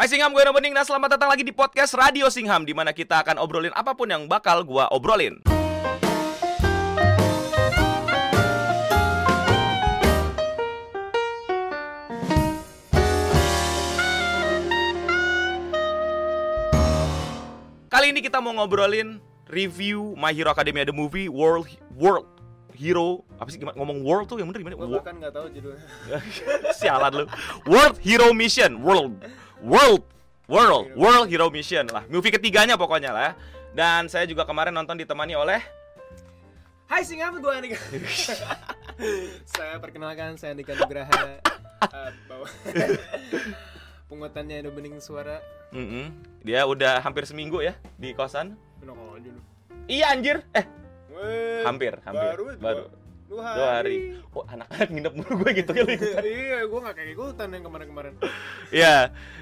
Hai Singham, gue Bening dan selamat datang lagi di podcast Radio Singham di mana kita akan obrolin apa pun yang bakal gua obrolin. Kali ini kita mau ngobrolin review My Hero Academia the movie World World Hero apa sih gimana ngomong world tuh yang bener gimana? Gue bahkan nggak tahu judulnya. Sialan lu. World Hero Mission. World. World. World. World Hero Mission lah. Movie ketiganya pokoknya lah. ya. Dan saya juga kemarin nonton ditemani oleh Hai Singap, gue Andika. saya perkenalkan, saya Andika Nugraha. Uh, bawa pungutannya ada bening suara. Mm-mm. Dia udah hampir seminggu ya di kosan. Iya anjir. Eh, Weh, hampir, hampir. Baru, Baru. Dua, hari. Dua hari. Oh, anak-anak nginep mulu gue gitu kali. iya, gue nggak kayak ikutan yang kemarin-kemarin. Iya.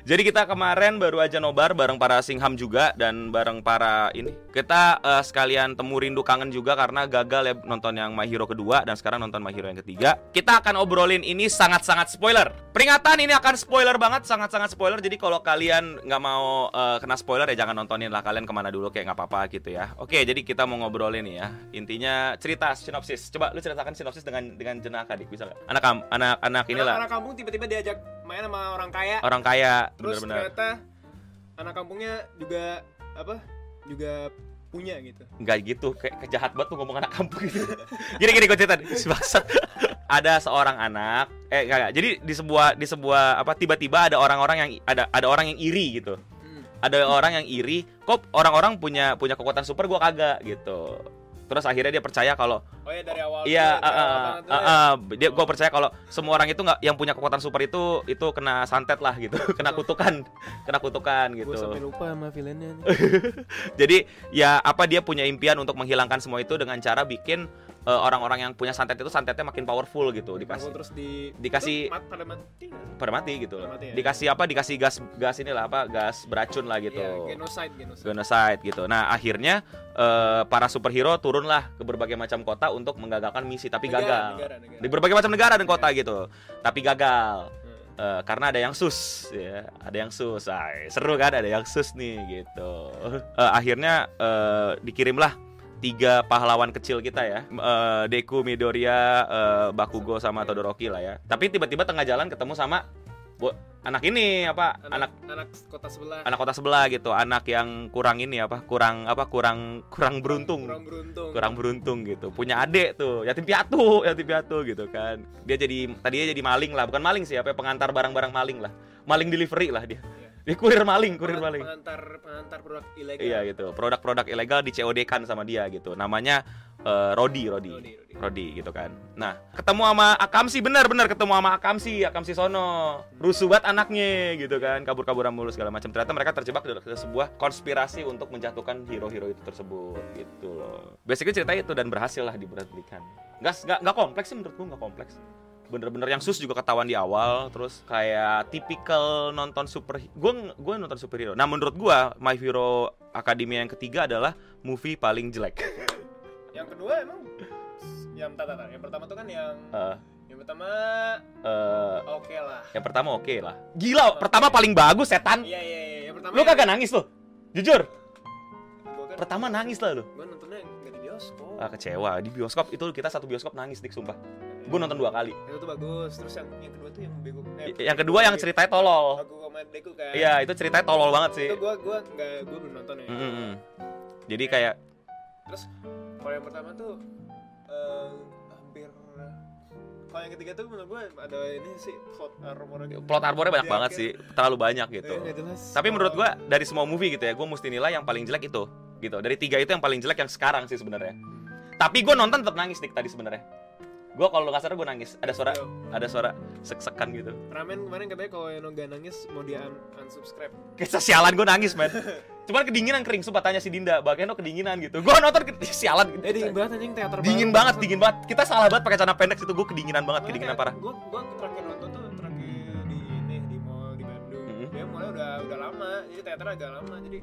Jadi kita kemarin baru aja nobar bareng para Singham juga dan bareng para ini. Kita eh, sekalian temu rindu kangen juga karena gagal ya nonton yang My Hero kedua dan sekarang nonton My Hero yang ketiga. Kita akan obrolin ini sangat-sangat spoiler. Peringatan ini akan spoiler banget, sangat-sangat spoiler. Jadi kalau kalian nggak mau eh, kena spoiler ya jangan nontonin lah. Kalian ke mana dulu kayak nggak apa-apa gitu ya. Oke, jadi kita mau ngobrolin nih ya. Intinya cerita sinopsis. Coba lu ceritakan sinopsis dengan dengan jenaka dik bisa nggak? Anak anak anak inilah Anak kampung tiba-tiba diajak main sama orang kaya. orang kaya Terus bener-bener. ternyata anak kampungnya juga apa? Juga punya gitu. nggak gitu kayak kejahat banget tuh ngomong anak kampung gitu gini gini gue cerita si bangsat ada seorang anak eh enggak, enggak. jadi di sebuah di sebuah apa tiba-tiba ada orang-orang yang ada ada orang yang iri gitu Hmm. ada orang yang iri kok orang-orang punya punya kekuatan super gua kagak gitu terus akhirnya dia percaya kalau Oh ya dari awal. iya uh, uh, uh, ya. uh, dia gua percaya kalau semua orang itu nggak yang punya kekuatan super itu itu kena santet lah gitu kena kutukan kena kutukan gitu Gue sampai lupa sama villainnya. nih. Jadi ya apa dia punya impian untuk menghilangkan semua itu dengan cara bikin eh, orang-orang yang punya santet itu santetnya makin powerful gitu dikasih terus di dikasih- mat, pada mati. pada mati gitu. Pada mati ya? Dikasih apa? Dikasih gas gas inilah apa? Gas beracun lah gitu. Iya, genocide, genocide. Genocide gitu. Nah akhirnya eh, para superhero turunlah ke berbagai macam kota untuk menggagalkan misi tapi Negara, gagal negara, negara. di berbagai macam negara dan kota gitu. Tapi gagal. Hmm. Eh, karena ada yang sus ya ada yang sus Ay, seru kan ada yang sus nih gitu Eh, akhirnya eh, dikirimlah tiga pahlawan kecil kita ya. Eh, Deku Midoriya eh, Bakugo sama Todoroki lah ya. Tapi tiba-tiba tengah jalan ketemu sama bu- anak ini apa anak anak kota sebelah. anak kota sebelah gitu. Anak yang kurang ini apa kurang apa kurang kurang beruntung. Kurang beruntung. kurang beruntung gitu. Punya adik tuh yatim piatu yatim piatu gitu kan. Dia jadi tadinya jadi maling lah. Bukan maling sih apa ya, pengantar barang-barang maling lah. Maling delivery lah dia. Iya. Dia kurir maling kurir maling. Pengantar pengantar produk ilegal. iya gitu. Produk-produk ilegal di COD kan sama dia gitu. Namanya eh, Rodi Rodi. Rodi, Rodi. Rodi gitu kan. Nah ketemu sama Akamsi bener-bener ketemu sama Akamsi Akamsi Sono. Rusuh banget anaknya gitu kan. Kabur-kaburan mulu segala macam. Ternyata mereka terjebak dalam sebuah konspirasi untuk menjatuhkan hero-hero itu tersebut gitu loh. Basically cerita itu dan berhasil lah diberhentikan. Nggak nggak kompleks sih menurut gua nggak kompleks bener-bener yang sus juga ketahuan di awal terus kayak tipikal nonton super gue gue nonton superhero. Nah menurut gua My Hero Academia yang ketiga adalah movie paling jelek. Yang kedua emang yang tata Yang pertama tuh kan yang Eh, yang pertama eh, oke lah. yang pertama oke lah. Gila pertama paling bagus setan. Iya iya iya. Yang pertama lu kagak nangis tuh jujur. Kan pertama nangis lah lu. Gua nontonnya nggak di bioskop. ah kecewa. Di bioskop itu kita satu bioskop nangis dik sumpah gue nonton dua kali Itu tuh bagus. Terus yang yang kedua tuh yang bego. eh, yang kedua yang ceritanya tolol Aku sama Deku kan. iya itu ceritanya tolol banget sih Itu gua gua nggak gua belum nonton ya. Mm, mm, mm. jadi kayak Terus kalau yang pertama tuh eh, hampir kalau yang ketiga tuh menurut gue ada ini sih plot armor gitu. plot armornya banyak Dia banget kayak- sih terlalu banyak gitu jelas. Tapi menurut gua dari semua movie gitu ya, gua mesti nilai yang paling jelek itu. Gitu. Dari tiga itu yang paling jelek yang sekarang sih sebenarnya. Tapi gua nonton tetap nangis dik tadi sebenarnya. Gua kalau salah gua nangis. Ada suara Yo, ada suara sek-sekan gitu. Ramen kemarin katanya kalau yang nggak nangis mau dia un unsubscribe. Kayak sialan gua nangis, men. Cuman kedinginan kering sumpah tanya si Dinda, bagian lo kedinginan gitu. Gua nonton ke- sialan Eh dingin banget anjing teater Dingin banget, dingin banget. Kita salah banget pakai celana pendek situ. Gua kedinginan banget, kedinginan parah. Gue gue terakhir nonton tuh terakhir di ini di mall di Bandung. Mhm. Dia mallnya udah udah lama. jadi teater agak lama jadi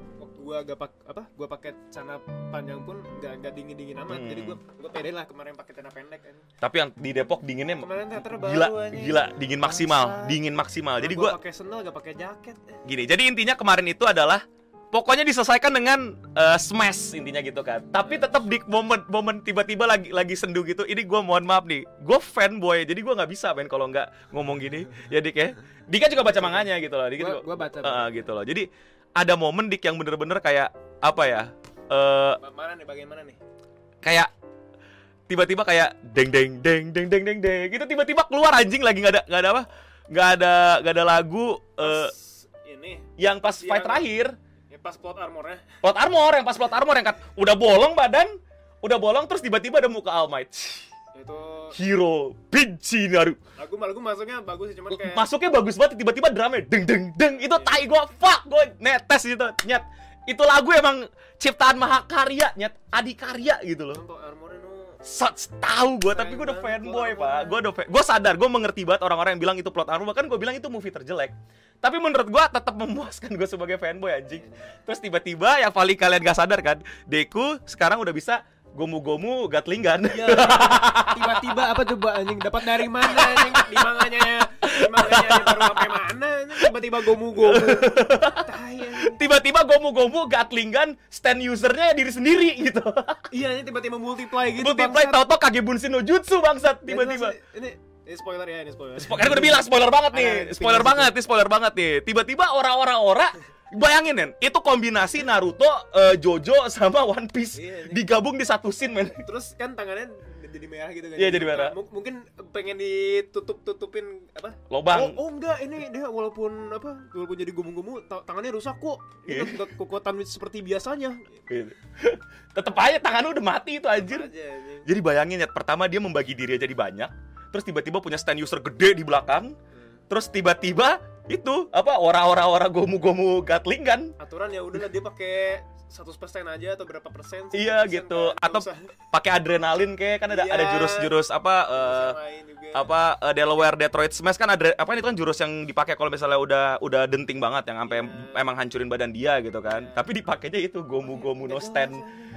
gua agak pak apa gua pakai celana panjang pun nggak nggak dingin dingin amat Hmm. jadi gua gua pede lah kemarin pakai celana pendek kan Tapi yang di Depok dinginnya kemarin baru gila, anjing. gila, dingin maksimal, Bangsat. dingin maksimal. Jadi Nah, gua pakai sendal gak pakai jaket gini. Jadi intinya kemarin itu adalah pokoknya diselesaikan dengan eh, smash intinya gitu kan. Tapi tetap di momen momen tiba-tiba lagi lagi sendu gitu. Ini gua mohon maaf nih. Gue fanboy. Jadi gua nggak bisa men kalau nggak ngomong gini. Ya Dik ya. Dika juga baca manganya gitu loh. Dika gua, juga- gua baca Eh, gitu loh. Jadi ada momen Dik yang bener-bener kayak apa ya? Eh Ba- mana nih bagian mana nih? kayak tiba-tiba kayak deng deng deng deng deng deng deng gitu. Tiba-tiba keluar anjing lagi nggak ada nggak ada apa nggak ada nggak ada lagu eh, Pas ini. yang pas fight Yang- terakhir. Ya pas plot armornya. Plot armor yang pas plot armor yang kat, udah bolong badan udah bolong terus tiba-tiba ada muka All Might. Itu hero benci Naru lagu lagu masuknya bagus sih cuman kayak masuknya bagus banget tiba-tiba drumnya deng deng deng itu tai gua fuck gua netes gitu nyet itu lagu emang ciptaan mahakarya nyet adikarya gitu loh untuk armornya no Such tahu gue, tapi gue udah fanboy pak. Gue udah, gue sadar, gue mengerti banget orang-orang yang bilang itu plot armor. Bahkan gue bilang itu movie terjelek. Tapi menurut gue tetap memuaskan gue sebagai fanboy anjing. Terus tiba-tiba yang paling kalian gak sadar kan, Deku sekarang udah bisa gomu-gomu gatlingan. Iya. Tiba-tiba apa coba anjing dapat dari mana anjing di manganya di manganya baru sampai mana anjing tiba-tiba gomu-gomu. Tiba-tiba gomu-gomu gatlingan stand usernya diri sendiri gitu. Iya anjing tiba-tiba multiply gitu. Multiply tau-tau kage bunshin no jutsu bangsat tiba-tiba. Ini ini spoiler ya, ini spoiler. Spo- Kan gue udah bilang spoiler banget nih, spoiler banget nih, spoiler banget nih. Tiba-tiba orang-orang ora bayangin men, itu kombinasi Naruto, eh, Jojo sama One Piece Iya, iya. digabung di satu scene men. Terus kan tangannya jadi merah gitu kan. Iya, jadi merah. Mu- mungkin pengen ditutup-tutupin apa? Lobang. Oh, oh enggak, ini dia walaupun apa? Walaupun jadi gomu-gomu, ta- tangannya rusak kok. Iya. Ini enggak kekuatan seperti biasanya. Tetep aja tangannya udah mati itu anjir. Aja. Jadi bayangin ya, pertama dia membagi diri jadi banyak, terus tiba-tiba punya stand user gede di belakang, terus tiba-tiba itu apa ora-ora ora gomu-gomu gatling kan? aturan ya udahlah dia pakai 100% aja atau berapa persen Iya 10% gitu. kan, Atau pakai adrenalin kayak kan ada Iya. ada jurus-jurus apa juga. apa eh, Delaware Detroit Smash kan ada apa itu kan jurus yang dipakai kalau misalnya udah udah denting banget yang sampai Iya. emang hancurin badan dia gitu kan. Iya. Tapi dipakainya itu gomu gomu no Nggak stand.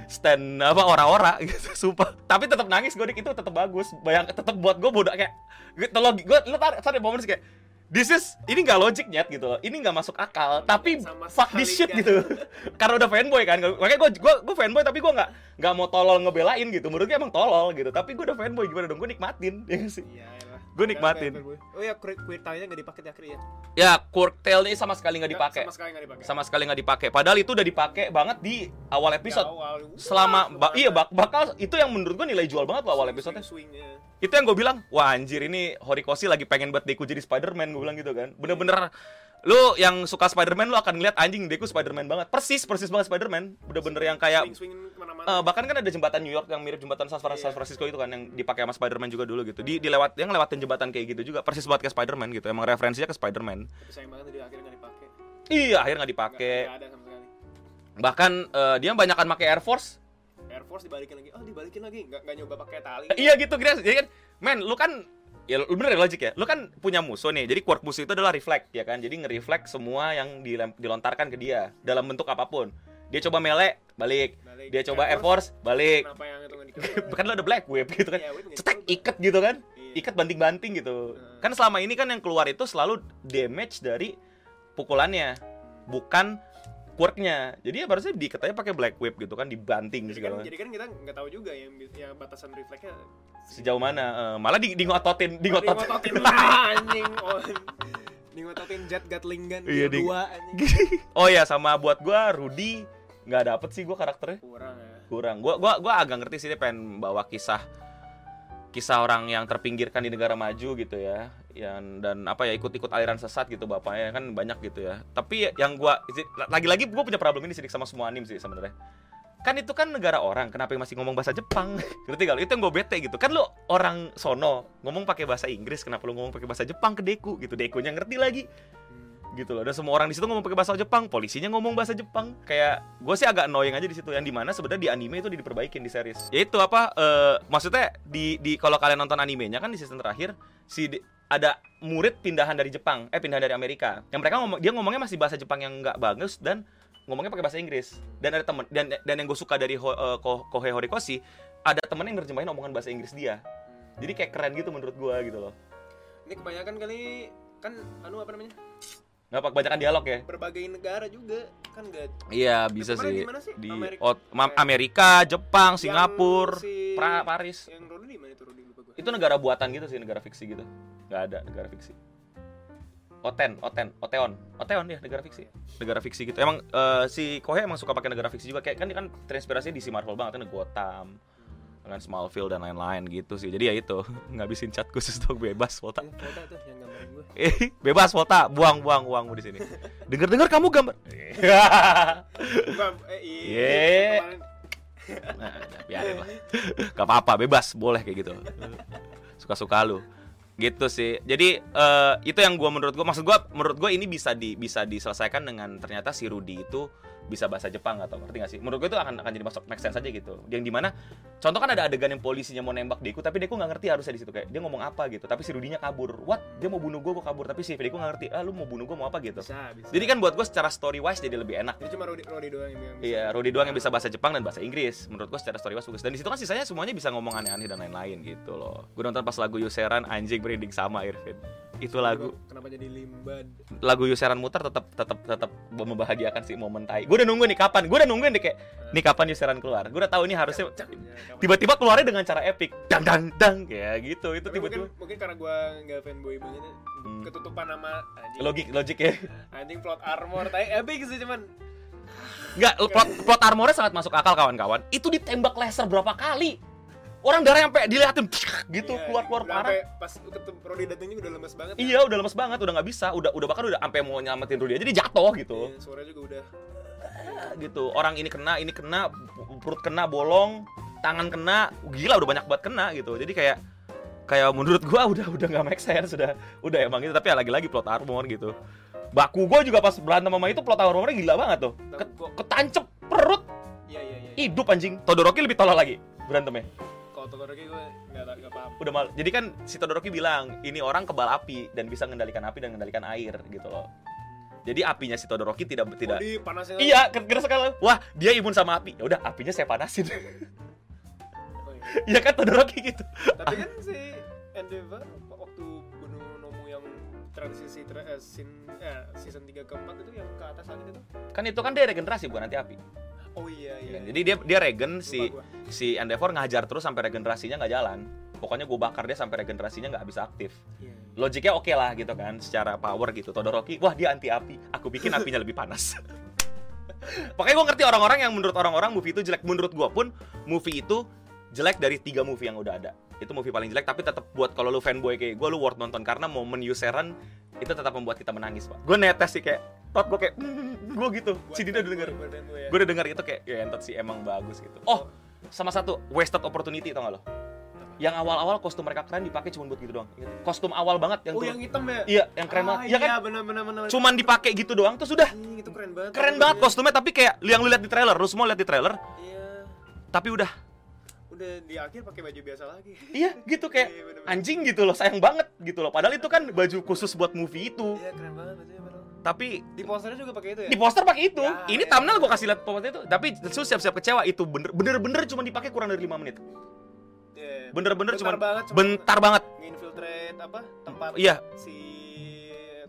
Stand apa ora-ora gitu sumpah. Tapi tetap nangis gue itu tetap bagus. Bayang tetap buat gue bodoh kayak gitu loh gue lu tar tadi momen kayak This is ini nggak logic nyet gitu loh. Ini nggak masuk akal. Tapi Sama fuck this shit nggak. gitu. Karena udah fanboy kan. Makanya gue gue gue fanboy tapi gue nggak nggak mau tolol ngebelain gitu. Menurut gue emang tolol gitu. Tapi gue udah fanboy gimana dong? Gue nikmatin. Ya sih? Iya. Gue nikmatin. Oh ya, queer tie-nya nggak dipakai di akhir ya? Ya, quirk tail-nya sama sekali nggak Nggak, dipakai. Sama sekali nggak dipakai. Sama sekali nggak dipakai. Padahal itu udah dipakai banget di awal Di episode. awal. Selama ba- iya bak bakal itu yang menurut gue nilai jual banget loh awal episode Swing-swingnya. Itu yang gue bilang, wah anjir ini Horikoshi lagi pengen buat Deku jadi Spider-Man gue bilang gitu kan. Bener-bener lu yang suka Spider-Man lu akan ngeliat anjing Deku Spider-Man banget. Persis, persis banget Spider-Man. Bener-bener yang kayak ke mana-mana. Eh, bahkan kan ada jembatan New York yang mirip jembatan San, Fran- Iya. San Francisco itu kan yang dipakai sama Spider-Man juga dulu gitu. Di dilewat yang lewatin jembatan kayak gitu juga persis banget kayak Spider-Man gitu. Emang referensinya ke Spider-Man. Tapi sayang banget di akhirnya nggak dipakai. Iya, akhirnya nggak Nggak- dipakai. Bahkan eh, dia banyakan pakai Air Force. Air Force dibalikin lagi. Oh, dibalikin lagi. Nggak nggak nyoba pakai tali. iya gitu, kira jadi kan, men, lu kan ya lu bener ya logik ya. Lu kan punya musuh nih. Jadi quirk musuh itu adalah reflect ya kan. Jadi nge-reflect semua yang dilontarkan ke dia dalam bentuk apa pun. Dia coba melee, balik. Balik. Dia coba Air Force, balik. Bahkan lu ada Black Whip gitu kan. Iya, Cetek iket gitu kan. Iya. Iket banting-banting gitu. Hmm. Kan selama ini kan yang keluar itu selalu damage dari pukulannya, bukan quirknya. Jadi ya harusnya diikat aja pakai Black Whip gitu kan, dibanting Jadi kan, segala. jadi kan kita nggak tahu juga yang yang batasan refleksnya Sejauh mana? Eh, malah di, di ngototin, di Oh, ngotot. ngototin anjing oh, di ngototin jet gatling gun Iya, di- dua anjing oh ya sama buat gua Rudy nggak dapet sih gua karakternya. kurang ya Kurang. Gua gua gua agak ngerti sih dia pengen bawa kisah kisah orang yang terpinggirkan di negara maju gitu ya. Yang dan apa ya ikut-ikut aliran sesat gitu bapaknya kan banyak gitu ya. Tapi yang gua lagi-lagi gua punya problem ini sih sama semua anim sih sebenarnya. Kan itu kan negara orang kenapa yang masih ngomong bahasa Jepang? Ngerti gak itu yang gue bete gitu. Kan lu orang sono ngomong pakai bahasa Inggris kenapa lu ngomong pakai bahasa Jepang ke Deku gitu? Dekunya ngerti lagi gitu loh. Dan semua orang di situ ngomong pakai bahasa Jepang polisinya ngomong bahasa Jepang. Kayak gue sih agak annoying aja di situ yang di mana sebenarnya di anime itu diperbaikin di series. Ya itu apa eh, maksudnya di di kalau kalian nonton animenya kan di season terakhir si ada murid pindahan dari Jepang eh pindahan dari Amerika. Yang mereka ngomong dia ngomongnya masih bahasa Jepang yang nggak bagus dan ngomongnya pakai bahasa Inggris. Dan ada temen dan dan yang gue suka dari Ho, eh, Ko- Kohei Horikoshi ada temen yang nerjemahin omongan bahasa Inggris dia. Jadi kayak keren gitu menurut gue gitu loh. Ini kebanyakan kali kan anu apa namanya? Nggak pak kebanyakan dialog ya Berbagai negara juga kan enggak Iya bisa sih sih? di Amerika. Ma- Amerika, Jepang, Singapura, si- Pra- Paris. Yang di mana itu Rodi lupa gua. Itu negara buatan gitu sih, negara fiksi gitu. Nggak ada negara fiksi. Oten, Oten, Oteon, Oteon ya negara fiksi. Negara fiksi gitu. Emang eh, si Kohei emang suka pakai negara fiksi juga. Kayak kan dia kan terinspirasinya di si Marvel banget kan Gotham dengan Smallville dan lain-lain gitu sih. Jadi ya itu ngabisin chat khusus tuh bebas Volta. Tuh yang gue. Eh, bebas Volta, buang-buang uangmu di sini. Dengar-dengar kamu gambar. Eh Ye. iya. Kemarin Nah, nah, biarin lah. Gak apa-apa, bebas, boleh kayak gitu. Suka-suka lu. Gitu sih. Jadi eh, itu yang gua menurut gua maksud gua menurut gua ini bisa di bisa diselesaikan dengan ternyata si Rudy itu bisa bahasa Jepang atau ngerti gak sih? Menurut gua itu akan akan jadi masuk make sense aja gitu. Yang di mana contoh kan ada adegan yang polisinya mau nembak Deku tapi Deku nggak ngerti harusnya di situ kayak dia ngomong apa gitu. Tapi si Rudinya kabur. What? Dia mau bunuh gua, gua kabur. Tapi si Deku nggak ngerti. Ah, lu mau bunuh gua mau apa gitu. bisa, bisa. Jadi kan buat gua secara story wise jadi lebih enak Ini cuma Rodi, Rodi doang yang bisa. Iya, Rudy doang yang bisa bahasa Jepang dan bahasa Inggris. Menurut gua secara story wise bagus. Dan di situ kan sisanya semuanya bisa ngomong aneh-aneh dan lain-lain gitu loh. Gue nonton pas lagu Yuseran anjing merinding sama Irvin. Itu lagu Kenapa jadi limbad? lagu Yuseran muter tetap tetap tetap membahagiakan sih momen tai. Gue udah nunggu nih kapan. Gue udah nungguin nih kayak nih kapan Yuseran keluar. Gue udah tahu ini harusnya Ya, kapan? tiba-tiba keluarnya dengan cara epic. Dang dang dang ya gitu. Itu Tapi mungkin, tiba-tiba mungkin karena gua nggak fanboy banget Hmm. ketutupan nama anjing, logik logik ya. anjing plot armor tapi epic sih cuman Enggak, plot, plot armornya sangat masuk akal kawan-kawan. Itu ditembak laser berapa kali? Orang darah sampai diliatin gitu Iya, keluar-keluar udah parah. pas ketemu Rodi datangnya udah lemes banget kan? Iya udah lemes banget, udah nggak bisa, udah udah bahkan udah sampai mau nyelamatin Rudy aja dia jatuh gitu. Iya, suara juga udah Ah, gitu. Orang ini kena, ini kena, perut kena bolong, tangan kena, gila udah banyak banget kena gitu. Jadi kayak kayak menurut gua udah udah nggak make sense sudah udah emang gitu tapi ya lagi-lagi plot armor gitu. Baku gua juga pas berantem sama itu plot armornya gila banget tuh. Ket- ketancep perut, iya iya iya hidup anjing. Todoroki lebih tolol lagi berantemnya. kalau Todoroki gue nggak paham Udah mal. Jadi kan si Todoroki bilang, ini orang kebal api dan bisa mengendalikan api dan mengendalikan air gitu loh. Jadi apinya si Todoroki tidak tidak oh, di panasnya Iya, kira sekali. Wah, dia imun sama api. Ya udah, apinya saya panasin. Oh, iya. Iya kan Todoroki gitu. tapi kan si Endeavor waktu bunuh Nomu yang transisi tra eh, sin, eh, season 3 ke 4 itu yang ke atas lagi itu Kan itu kan dia regenerasi bukan nanti api. oh iya Iya iya kan? Jadi dia dia regen Lupa si gua. si Endeavor ngajar terus sampai regenerasinya nggak jalan. Pokoknya gue bakar dia sampai regenerasinya nggak bisa aktif. Iya. Logiknya oke lah gitu kan, secara power gitu. Todoroki, wah dia anti api. Aku bikin apinya lebih panas. Pokoknya gue ngerti orang-orang yang menurut orang-orang movie itu jelek. Menurut gue pun movie itu jelek dari tiga movie yang udah ada. Itu movie paling jelek, tapi tetap buat kalau lu fanboy kayak gue, lu worth nonton karena momen Yuseran itu tetap membuat kita menangis pak. Gue netes sih kayak, tot gue kayak, gue gitu. Si Dina udah denger. Fanboy ya. Gue udah denger itu kayak, ya entot sih emang bagus gitu. Oh, sama satu wasted opportunity tau gak lo? Yang awal-awal kostum mereka keren dipakai cuma buat gitu doang. Kostum awal banget yang oh turun- yang hitam ya Iya, yang keren Ah, banget. Iya kan? bener bener bener Cuman dipakai gitu doang tuh sudah. Anjing, itu keren banget Keren banget kostumnya tapi kayak yang lu lihat di trailer, lu semua lihat di trailer, iya tapi udah udah di akhir pakai baju biasa lagi iya gitu kayak Iya, bener-bener. anjing gitu loh, sayang banget gitu loh. Padahal itu kan baju khusus buat movie itu. iya keren banget bajunya. Tapi di posternya juga pakai itu ya di poster pakai itu. Ya, Ini ya. thumbnail gua kasih lihat poster itu, tapi su siap-siap kecewa itu bener bener-bener cuma dipakai kurang dari 5 menit. Iya. Bener-bener cuma banget, cuma bentar banget. nginfiltrate apa tempat Iya, si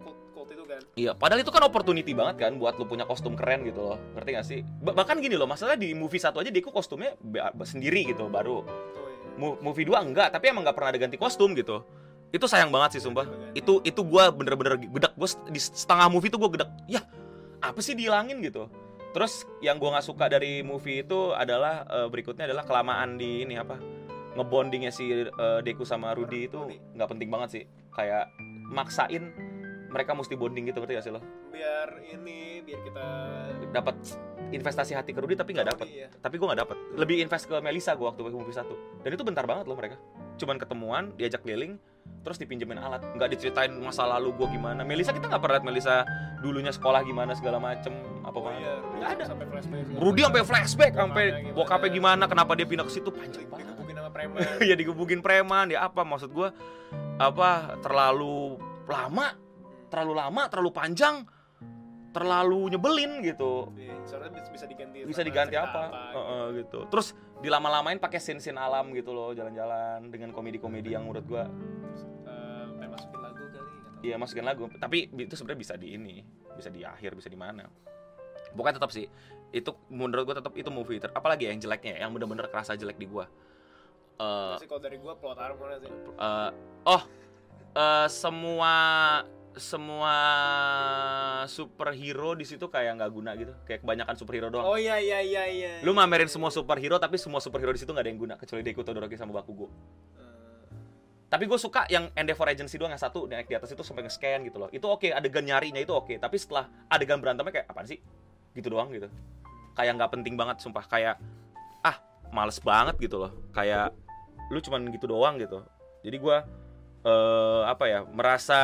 cult, cult itu kan Iya, padahal itu kan opportunity banget kan buat lu punya kostum keren gitu loh. Ngerti gak sih? Ba- bahkan gini loh, masalah di movie satu aja Deku kostumnya sendiri gitu baru. tuh ya. Mo- movie 2 enggak, tapi emang nggak pernah ada ganti kostum gitu. Itu sayang banget sih sumpah. Itu itu gua bener-bener gedek gua di setengah movie itu gua gedek. Ya, apa sih dihilangin gitu. Terus yang gua nggak suka dari movie itu adalah eh, berikutnya adalah kelamaan di ini apa? Ngebondingnya si eh, Deku sama Rudy itu nggak penting banget sih. Kayak maksain mereka mesti bonding gitu ngerti gak sih lo? biar ini biar kita Dapat investasi hati ke Rudy tapi nggak dapat. Iya. Tapi gua nggak dapat. Lebih invest ke Melisa gua waktu movie satu. Dan itu bentar banget loh mereka. cuman ketemuan diajak keliling terus dipinjemin alat nggak diceritain masa lalu gue gimana Melisa kita nggak pernah lihat Melisa dulunya sekolah gimana segala macem apa Oh iya, nggak ada sampai flashback. Rudy sampai flashback sampai bokapnya gimana kenapa dia pindah ke situ panjang banget preman. ya digebukin preman ya apa? Maksud gue apa terlalu lama terlalu lama terlalu panjang terlalu nyebelin gitu. Iya, Soalnya bisa- diganti. bisa diganti cerita apa, Heeh, gitu. Terus dilama-lamain pakai scene-scene alam gitu loh jalan-jalan dengan komedi-komedi yang menurut gua. Eh, masukin lagu kali. iya masukin lagu. Tapi itu sebenarnya bisa di ini bisa di akhir bisa di mana. Bukan tetap sih itu menurut gua tetap itu movie ter apalagi ya yang jeleknya ya, yang bener-bener kerasa jelek di gua Masih kalau dari gua plot armor sih. eh, oh eh, semua semua superhero di situ kayak nggak guna gitu. Kayak kebanyakan superhero doang. Oh iya iya iya iya. lu mamerin semua superhero tapi semua superhero di situ nggak ada yang guna kecuali Deku Todoroki sama Bakugo. Eh, tapi gue suka yang Endeavor Agency doang yang satu naik di atas itu sampai nge-scan gitu loh. Itu oke adegan nyarinya itu oke tapi setelah adegan berantemnya kayak apaan sih? Gitu doang gitu. Kayak nggak penting banget sumpah. Kayak ah males banget gitu loh. Kayak lu cuman gitu doang gitu. Jadi gue eh apa ya merasa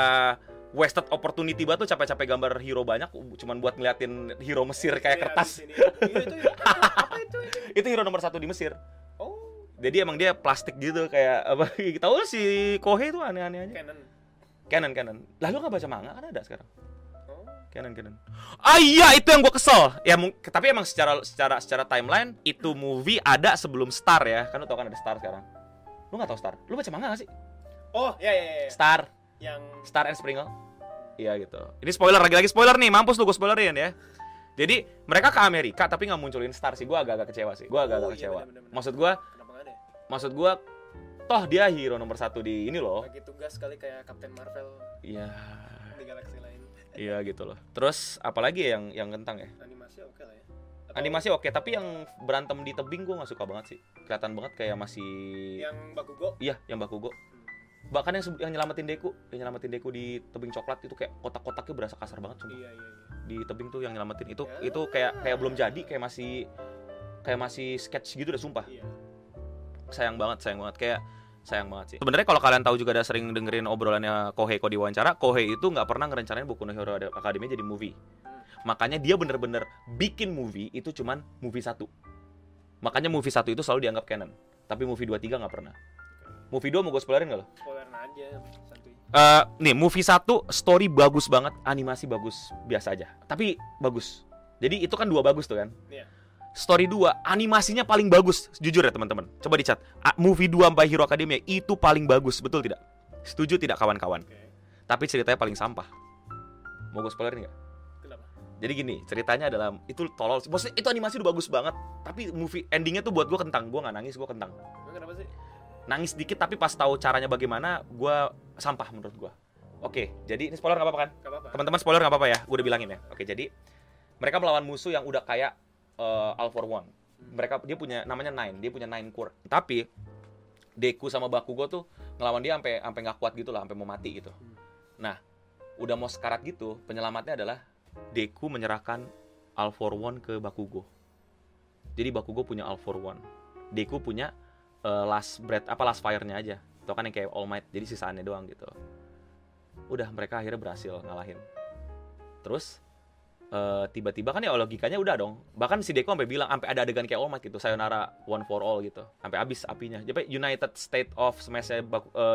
wasted opportunity banget tuh capek-capek gambar hero banyak cuman buat ngeliatin hero Mesir kayak iya, kertas. di sini. Iya itu itu- apa itu itu? itu hero nomor satu di Mesir. Oh, jadi emang dia plastik gitu kayak apa tahu lu si Kohei itu aneh-aneh aja? Canon. Canon Canon. Lalu nggak baca manga? Kan ada sekarang. Oh. Canon Canon. Ah iya itu yang gue kesel. Ya tapi emang secara secara secara timeline itu movie ada sebelum Star ya. Kan lu tau kan ada Star sekarang lu nggak tahu Star? Lu baca manga gak sih? Oh, iya iya iya. Star. Yang Star and Sprinkle. Iya gitu. Ini spoiler lagi-lagi spoiler nih. Mampus lu gue spoilerin ya. Jadi mereka ke Amerika tapi nggak munculin Star sih. Gue agak-agak kecewa sih. Gue agak-agak Oh, iya, kecewa. bener-bener. maksud gue kenapa nggak ada? ya? maksud gue toh dia hero nomor satu di ini loh. Bagi tugas kali kayak Captain Marvel iya. di galaksi lain. iya gitu loh. Terus apalagi ya yang yang kentang ya? Animasi oke lah ya. Animasi oke tapi yang berantem di tebing gue nggak suka banget sih kelihatan banget kayak masih yang Bakugo. iya yang bakugo bahkan yang yang nyelamatin Deku yang nyelamatin Deku di tebing coklat itu kayak kotak-kotaknya berasa kasar banget sumpah. Iya iya iya. di tebing tuh yang nyelamatin itu Ya. itu kayak kayak belum jadi kayak masih kayak masih sketch gitu deh sumpah Iya. sayang banget sayang banget kayak sayang banget sih sebenarnya kalau kalian tahu juga ada sering dengerin obrolannya Kohei kok di wawancara Kohei itu nggak pernah ngerencanain Boku no Hero Academy jadi movie makanya dia bener-bener bikin movie itu cuman movie satu. Makanya movie satu itu selalu dianggap canon. Tapi movie 2 3 nggak pernah. Movie 2 mau gue spoilerin nggak lo? Spoiler aja santuy. Eh, nih movie satu story bagus banget animasi bagus biasa aja. Tapi bagus. Jadi itu kan dua bagus tuh kan? Iya. story 2 animasinya paling bagus. Jujur ya teman-teman. Coba dicat. Movie 2 by Hero Academia itu paling bagus betul tidak? Setuju tidak kawan-kawan? Oke. tapi ceritanya paling sampah. Mau gue spoilerin nggak? Jadi gini ceritanya adalah itu tolol maksudnya itu animasi udah bagus banget tapi movie endingnya tuh buat gue kentang. Gue nggak nangis gue kentang. Kenapa sih? nangis dikit tapi pas tahu caranya bagaimana gue sampah menurut gue oke jadi ini spoiler nggak apa-apa kan? Teman-teman spoiler nggak apa-apa ya? Gue udah bilangin ya. Oke jadi mereka melawan musuh yang udah kayak uh, All for One. Mereka dia punya namanya Nine. Dia punya Nine Core. Tapi Deku sama Bakugo tuh ngelawan dia sampai sampai nggak kuat gitu lah sampai mau mati gitu. Nah udah mau sekarat gitu penyelamatnya adalah Deku menyerahkan All for One ke Bakugo. Jadi Bakugo punya All for One. Deku punya uh, last breath apa last fire-nya aja. Itu kan yang kayak All Might jadi sisaannya doang gitu. Udah mereka akhirnya berhasil ngalahin. Terus eh, tiba-tiba kan ya logikanya udah dong bahkan si Deku sampai bilang sampai ada adegan kayak All Might gitu sayonara one for all gitu sampai habis apinya jadi United State of Smash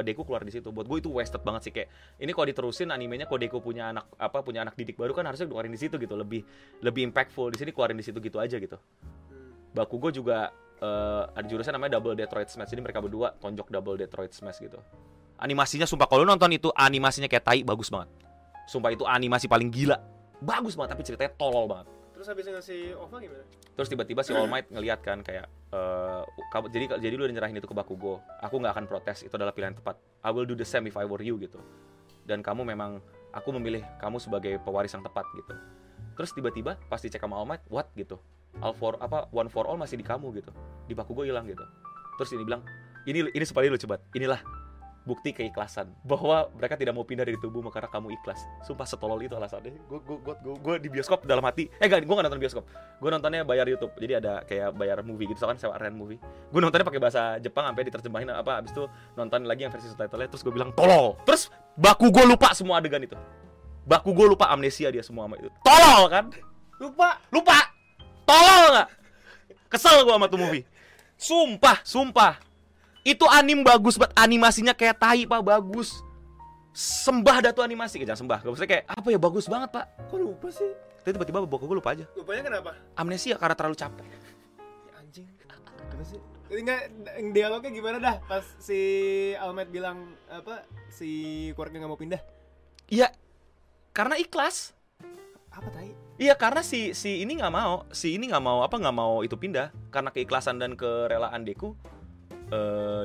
Deku keluar di situ buat gue itu wasted banget sih kayak ini kalau diterusin animenya kalau Deku punya anak apa punya anak didik baru kan harusnya keluarin di situ gitu lebih lebih impactful di sini keluarin di situ gitu aja gitu Hmm. Bakugo juga eh, ada jurusnya namanya Double Detroit Smash. Jadi mereka berdua tonjok Double Detroit Smash gitu. Animasinya sumpah kalau nonton itu animasinya kayak tai bagus banget. Sumpah itu animasi paling gila. Bagus banget tapi ceritanya tolol banget. Terus habis ngasih OVA gimana? Terus tiba-tiba si All Might ngeliat kan kayak eh, kamu- jadi jadi lu udah nyerahin itu ke Bakugo. Aku nggak akan protes, itu adalah pilihan tepat. I will do the same if I were you gitu. Dan kamu memang aku memilih kamu sebagai pewaris yang tepat gitu. Terus tiba-tiba pas dicek sama All Might, what gitu. All for apa one for all masih di kamu gitu. Di Bakugo hilang gitu. Terus ini bilang, ini ini supaya lucu banget. Inilah bukti keikhlasan bahwa mereka tidak mau pindah dari tubuhmu karena kamu ikhlas. Sumpah setolol itu alasannya. Gue gue gue gue, gue di bioskop dalam hati. Eh gak, gue gak nonton bioskop. Gue nontonnya bayar YouTube. Jadi ada kayak bayar movie gitu, kan sewa rent movie. Gue nontonnya pakai bahasa Jepang sampai diterjemahin apa abis itu nonton lagi yang versi subtitlenya terus gue bilang tolol. Terus baku gue lupa semua adegan itu. Baku gue lupa amnesia dia semua sama itu. Tolol kan? Lupa. Lupa. Tolol nggak? Kesel gue sama tuh movie. Sumpah, sumpah. Itu anim bagus banget, animasinya kayak tai pak bagus. Sembah dah tuh animasi, Eh, jangan sembah. Gak usah kayak apa ya bagus banget pak. Kok lupa sih? Tapi tiba-tiba bokap gue lupa aja. Lupanya kenapa? Amnesia karena terlalu capek. Ya, anjing. Apa sih? Enggak dialognya gimana dah pas si Almet bilang apa si keluarga nggak mau pindah? Iya, karena ikhlas. Apa tai? Iya karena si si ini nggak mau, si ini nggak mau apa nggak mau itu pindah karena keikhlasan dan kerelaan Deku eh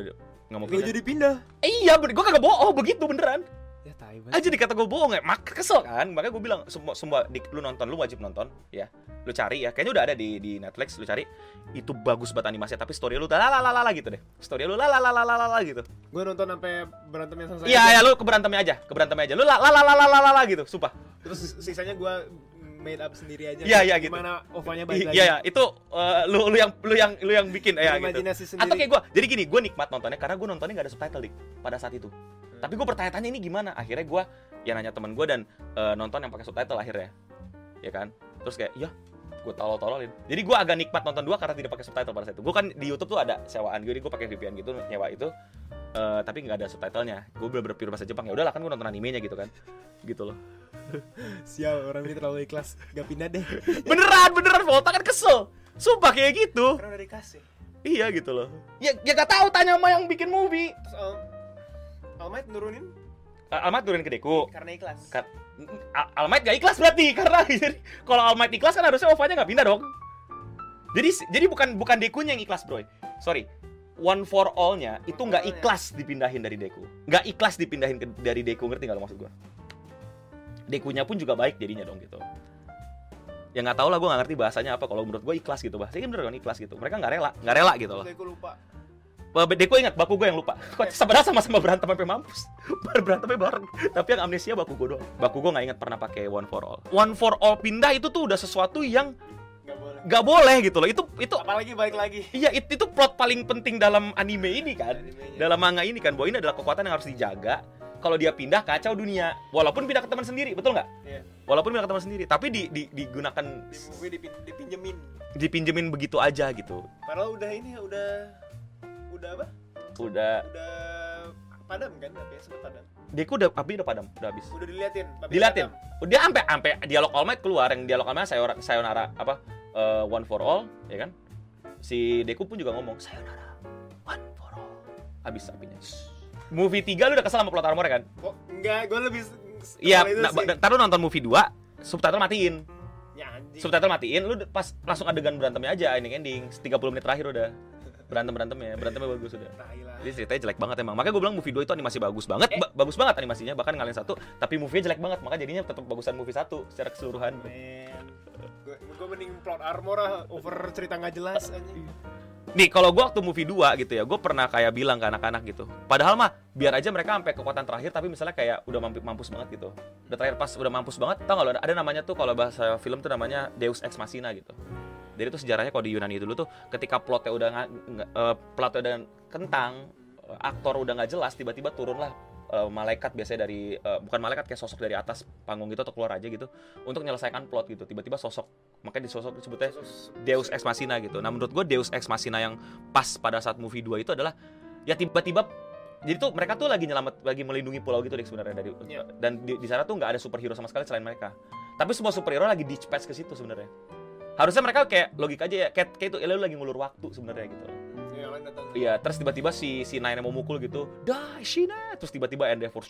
nggak mau Gue pindah. jadi pindah. Eh, iya, gue kagak bohong begitu beneran. Ya tai aja dikata gue bohong ya mak kesel kan? Makanya gue bilang semua semua di, lu nonton lu wajib nonton ya. Lu cari ya. Kayaknya udah ada di di Netflix lu cari. Itu bagus banget animasinya tapi story lu lalalala gitu deh. Story lu lalalala gitu. Gue nonton sampai berantemnya selesai. iya ya lu keberantemnya aja keberantemnya aja. Lu lalalala gitu sumpah. Terus sisanya gue made up sendiri aja. Iya, iya, gitu. Gimana ovanya balik lagi? iya ya itu eh, lu lu yang lu yang lu yang bikin ya gitu. Imajinasi sendiri. atau kayak gue jadi gini gue nikmat nontonnya karena gue nontonnya gak ada subtitle dik pada saat itu. Hmm. tapi gue bertanya-tanya ini gimana? Akhirnya gue ya nanya temen gue dan eh, nonton yang pakai subtitle akhirnya. Ya kan? Terus kayak ya gue tolol-tololin. Jadi gue agak nikmat nonton dua karena tidak pakai subtitle pada saat itu. Gue kan di YouTube tuh ada sewaan gue gue pakai VPN gitu nyewa itu eh, tapi nggak ada subtitlenya. Gue bener-bener pure bahasa Jepang. Ya udahlah kan gue nonton animenya gitu kan. Gitu loh Sial, orang ini terlalu ikhlas. Gak pindah deh. beneran beneran Volta kan kesel sumpah kayak gitu Karena udah dikasih. iya gitu loh ya ya gak tahu tanya sama yang bikin movie Terus Al Almight nurunin Al- Almat turunin ke Deku karena ikhlas. Ka- Al- Almight gak ikhlas berarti karena jadi kalau Almight ikhlas kan harusnya Ovanya nggak pindah dong. Jadi jadi bukan bukan Dekunya yang ikhlas bro. Sorry. One for all-nya itu nggak ikhlas dipindahin dari Deku. Nggak ikhlas dipindahin ke- dari Deku ngerti nggak lo maksud gua? Dekunya pun juga baik jadinya dong gitu. Ya nggak tahu lah gue nggak ngerti bahasanya apa. Kalau menurut gue ikhlas gitu bahasanya kan bener kan ikhlas gitu. Mereka nggak rela, nggak rela gitu loh. Aku lupa. Deku ingat baku gue yang lupa. Kok sebenarnya sama-sama berantem sampai mampus. Berantemnya bareng. Tapi yang amnesia baku gue doang. Baku gue nggak ingat pernah pakai one for all. One for all pindah itu tuh udah sesuatu yang Gak boleh. nggak boleh gitu loh. Itu itu Apalagi balik lagi. iya itu, itu plot paling penting dalam anime ini kan. Animenya. Dalam manga ini kan bahwa ini adalah kekuatan yang harus dijaga. Kalau dia pindah kacau dunia. Walaupun pindah ke teman sendiri, betul nggak? Iya. Walaupun pindah ke teman sendiri, tapi di, di- digunakan Di movie dipin- dipinjemin. dipinjemin begitu aja gitu. Padahal udah ini ya, udah udah apa? Udah Udah padam kan tapi sempat padam. Deku udah api udah padam, udah habis. Udah diliatin. Diliatin. padam. Dia sampai sampai dialog All Might keluar yang dialog All Might sayonara, sayonara apa eh, one for all ya kan si Deku pun juga ngomong sayonara one for all habis apinya movie 3 lu udah kesel sama plot armor kan? Kok enggak, gue lebih iya nah, ntar lu nonton movie 2 subtitle matiin. Ya anjing. subtitle matiin lu pas langsung adegan berantemnya aja ending ending. 30 menit terakhir udah. Berantem berantemnya berantemnya bagus udah. Lah. jadi ceritanya jelek banget emang. Makanya gue bilang movie 2 itu animasi bagus banget ba- bagus banget animasinya bahkan ngalahin satu tapi movie jelek banget. Makanya jadinya tetap bagusan movie satu secara keseluruhan. Gue mending plot armor ah, over cerita nggak jelas anjing. Nih kalau gue waktu movie 2 gitu ya Gue pernah kayak bilang ke anak-anak gitu. Padahal mah biar aja mereka sampai kekuatan terakhir Tapi misalnya kayak udah mampu, mampus banget gitu. Udah terakhir pas udah mampus banget Tau gak lo ada namanya tuh kalau bahasa film tuh namanya Deus Ex Machina gitu. Jadi itu sejarahnya kalau di Yunani dulu tuh Ketika plotnya udah nggak eh, plotnya udah kentang Aktor udah nggak jelas Tiba-tiba turunlah eh, malaikat biasanya dari eh, bukan malaikat kayak sosok dari atas panggung gitu atau keluar aja gitu untuk menyelesaikan plot gitu tiba-tiba sosok makanya di sosok disebutnya Deus Ex Machina gitu. Nah, menurut gue Deus Ex Machina yang pas pada saat movie 2 itu adalah ya tiba-tiba jadi tuh mereka tuh lagi nyelamat lagi melindungi pulau gitu deh sebenarnya dari Iya. dan di, di sana tuh nggak ada superhero sama sekali selain mereka. Tapi semua superhero lagi dispatch ke situ sebenarnya. Harusnya mereka kayak logika aja ya kayak, kayak itu ya, lu lagi ngulur waktu sebenarnya gitu. Datang. Iya, terus tiba-tiba si si Nine mau mukul gitu, die Shina, terus tiba-tiba Endeavor,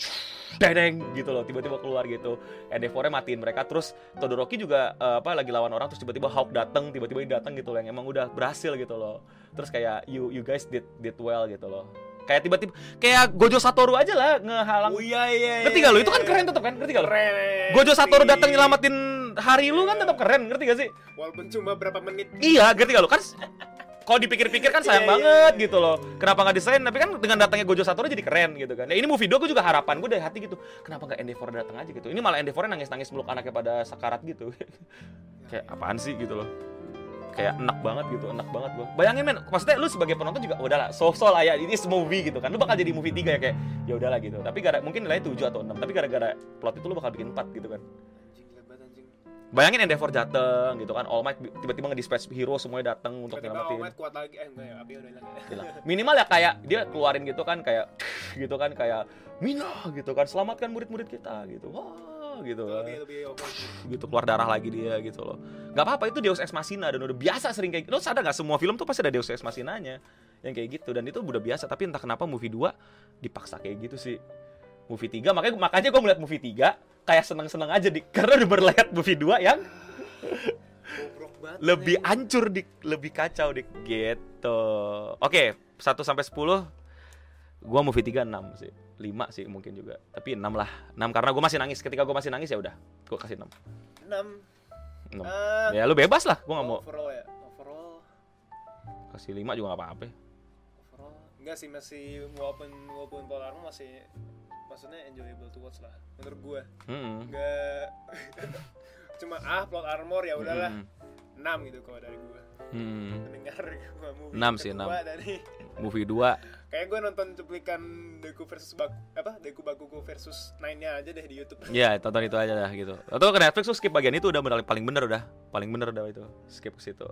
dedeng gitu loh, tiba-tiba keluar gitu, Endeavornya matiin mereka, terus Todoroki juga eh, apa lagi lawan orang, terus tiba-tiba Hawk datang, tiba-tiba dia datang gitu loh, yang emang udah berhasil gitu loh, terus kayak you you guys did did well gitu loh, kayak tiba-tiba kayak Gojo Satoru aja lah ngehalang, Oh iya iya. ngerti gak lo? Itu kan keren tetap kan, ngerti gak lo? Keren. Gojo Satoru datang nyelamatin hari lu kan tetap keren, ngerti gak sih? Walaupun cuma berapa menit. Iya, ngerti gak lo? Kan kalau dipikir-pikir kan sayang Iya, iya, banget iya. gitu loh. Kenapa nggak desain? Tapi kan dengan datangnya Gojo Satoru jadi keren gitu kan. Nah, ini movie 2 gue juga harapan gue dari hati gitu. Kenapa nggak Endeavor datang aja gitu? Ini malah Endeavor nangis-nangis meluk anaknya pada sakarat gitu. Kayak apaan sih gitu loh. Kayak enak banget gitu, enak banget gue. Bayangin men, maksudnya lu sebagai penonton juga udahlah, so-so lah ya, ini movie gitu kan. Lu bakal jadi movie 3 ya kayak ya udahlah gitu. Tapi gara mungkin nilainya 7 atau 6, tapi gara-gara plot itu lu bakal bikin 4 gitu kan. Bayangin Endeavor dateng gitu kan, All Might tiba-tiba nge-dispatch hero semuanya dateng untuk Tiba-tiba nyelamatin. Omet kuat lagi. Eh enggak ya, api udah hilang ya. Hilang. minimal ya kayak dia keluarin gitu kan kayak gitu kan kayak Mina gitu kan selamatkan murid-murid kita gitu wah gitu kan Lebih lebih gitu keluar darah lagi dia gitu loh nggak apa-apa itu Deus Ex Machina dan udah biasa sering kayak gitu lo sadar nggak semua film tuh pasti ada Deus Ex Machinanya yang kayak gitu dan itu udah biasa tapi entah kenapa movie 2 dipaksa kayak gitu sih movie 3 makanya makanya gue melihat movie 3 kayak seneng-seneng aja di karena udah berlihat movie 2 yang lebih hancur di lebih kacau di gitu. Oke, 1 sampai 10 gua movie 3 6 sih. 5 sih mungkin juga. Tapi 6 lah. 6 karena gua masih nangis. Ketika gua masih nangis ya udah, gua kasih 6. enam. 6. Eh, Ya lu bebas lah, gua nggak mau Overall ya. Overall. kasih 5 juga nggak apa-apa. Overall. Enggak sih masih walaupun walaupun Paul Armo masih maksudnya enjoyable to watch lah menurut gua. Hmm. Enggak cuma ah plot armor ya udahlah Hmm. 6 gitu kalau dari gua Hmm. mendengar movie Enam sih, kedua enam. dari Movie 2 kayak gua nonton cuplikan Deku versus Baku apa Deku Bakugo versus Nine-nya aja deh di YouTube Ya tonton itu aja dah gitu Atau ke Netflix tuh skip bagian itu udah paling bener udah Paling bener udah itu Skip ke situ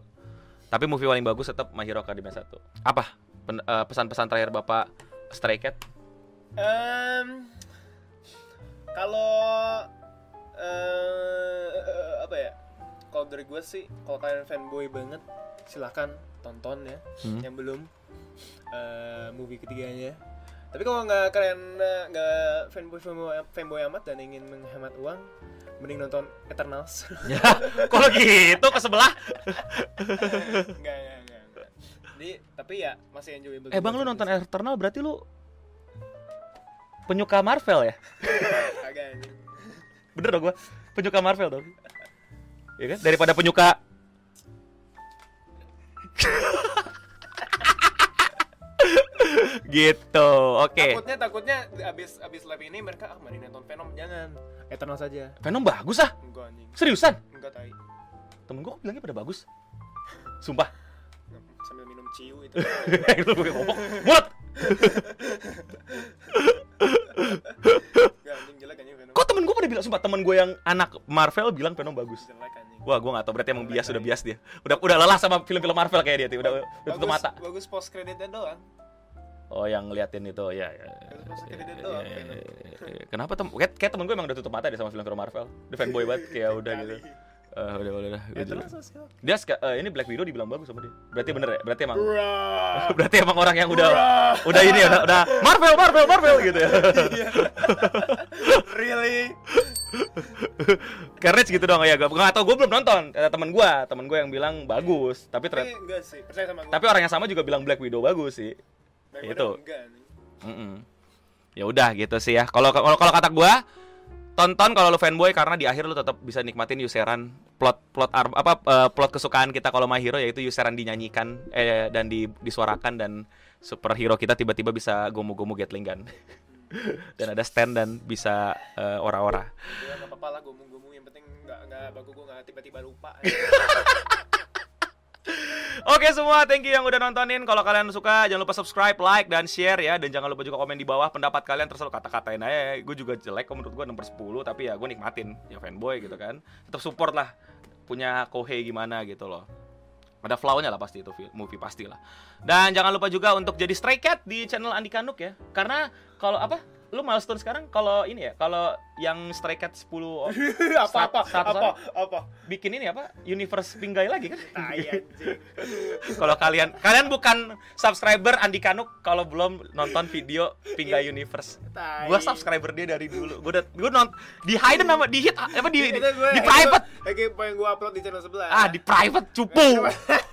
Tapi movie paling bagus tetap My Hero Academia 1 Apa? Pen- eh, pesan-pesan terakhir Bapak Stray Cat? Em, kalau eh apa ya? Kalau dari gue sih kalau kalian fanboy banget silahkan tonton ya Hmm. yang belum. Eh, movie ketiganya. Tapi kalau nggak kalian eh, nggak fanboy, fanboy fanboy amat dan ingin menghemat uang mending nonton Eternals. Ya, kalau gitu ke sebelah. Enggak enggak enggak enggak. jadi tapi ya masih enjoyable Eh bang lu nonton Eternal berarti lu Penyuka Marvel ya? Bener dong gua. Penyuka Marvel dong. Iya kan? Daripada penyuka gitu oke. Takutnya takutnya abis abis live ini mereka ah mari nonton Venom jangan. Eternals saja Venom bagus ah. Enggak anjing. Seriusan? Enggak tai. Temen gua bilangnya pada bagus. Sumpah. Sambil minum ciu itu. Itu gue ngomong. Mulut kok temen gua pada bilang sumpah temen gue yang anak Marvel bilang Venom bagus. Jelek wah gua nggak tahu berarti emang bias udah bias dia. Udah udah lelah sama film-film Marvel kayak dia tuh udah udah tutup mata. bagus post creditnya doang. Oh yang ngeliatin itu ya ya, ya, Bagus post credit ya, doang ya, Venom. ya, ya, ya. kenapa tem kayak, kayak temen gue emang udah tutup mata deh sama film-film Marvel. Dia fanboy banget kayak udah gitu Eh, udah udah udah. Eternals sosial dia eh, ini Black Widow dibilang bagus sama dia. Berarti bener ya? Berarti emang berarti emang orang yang udah udah ini ya udah, udah Marvel Marvel Marvel gitu ya. Really? Karena gitu dong ya. Gak, gak tau gue belum nonton. Ada temen gue temen gue yang bilang bagus. Tapi ternyata enggak sih percaya sama gue tapi orang yang sama juga bilang Black Widow bagus sih. Black itu. Anjing Mm-mm. ya udah gitu sih ya. Kalau kalau kata gue tonton kalau lu fanboy karena di akhir lu tetap bisa nikmatin Yuseran plot plot ar- apa eh, plot kesukaan kita kalau My Hero yaitu Yuseran dinyanyikan eh dan di, disuarakan dan superhero kita tiba-tiba bisa gomu-gomu Gatling gun dan ada stand dan bisa eh, ora-ora. Nggak apa-apa lah gomong-gomong yang penting nggak nggak bagus gue nggak tiba-tiba lupa Oke semua, thank you yang udah nontonin. Kalau kalian suka, jangan lupa subscribe, like, dan share ya. Dan jangan lupa juga komen di bawah pendapat kalian. Terus kata-katain aja. Gue juga jelek, kok menurut gue nomor 10. Tapi ya gue nikmatin. Ya fanboy gitu kan. Tetap support lah. Punya Kohei gimana gitu loh. Ada flow-nya lah pasti itu movie pasti lah. Dan jangan lupa juga untuk jadi Stray Cat di channel Andika Nuk ya. Karena kalau apa? Lu milestone sekarang kalau ini ya, kalau yang Stray Cat 10 apa apa Seratus apa apa bikin ini apa? Universe Pinggai lagi kan? tai anjing kalau kalian kalian bukan subscriber Andi Kanuk kalau belum nonton video Pingga Universe. tai Gua subscriber dia dari dulu. Gua udah gua nont di hidden nama di hit apa di di, gua- itu private. lagi pengen gue upload di channel sebelah Ah, di private cupu.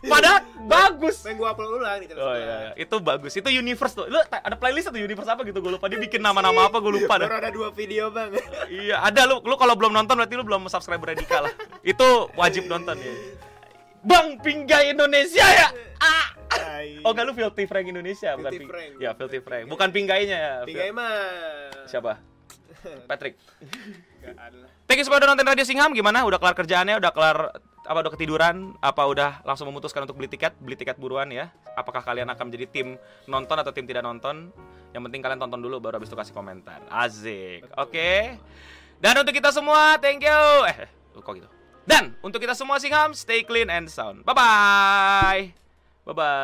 Padahal bagus. pengen gue upload ulang di channel Oh sebelah iya, iya, itu bagus. Itu universe tuh. Lu ada playlist atau universe apa gitu gue lupa. Dia bikin nama-nama apa gue lupa dah. ada dua video bang Iya, ada lu. Lu kalau belum nonton berarti lu belum subscriber Radika lah. Itu wajib nonton ya. Bang Pingga Indonesia ya. Ah. Oh, enggak lu Filthy Frank Indonesia, bukan Filthy Ping- Frank. Ya, Filthy Frank. Bukan pinggainya ya. Tiga mah. Siapa? Patrick. Thank you semua udah nonton Radio Singham gimana? Udah kelar kerjaannya? Udah kelar apa udah ketiduran? Apa udah langsung memutuskan untuk beli tiket? Beli tiket buruan ya. Apakah kalian akan menjadi tim nonton atau tim tidak nonton? Yang penting kalian tonton dulu baru habis itu kasih komentar. Azik. Oke. Dan untuk kita semua, thank you. Eh, kok gitu. Dan untuk kita semua Singham, stay clean and sound. Bye bye. Bye bye.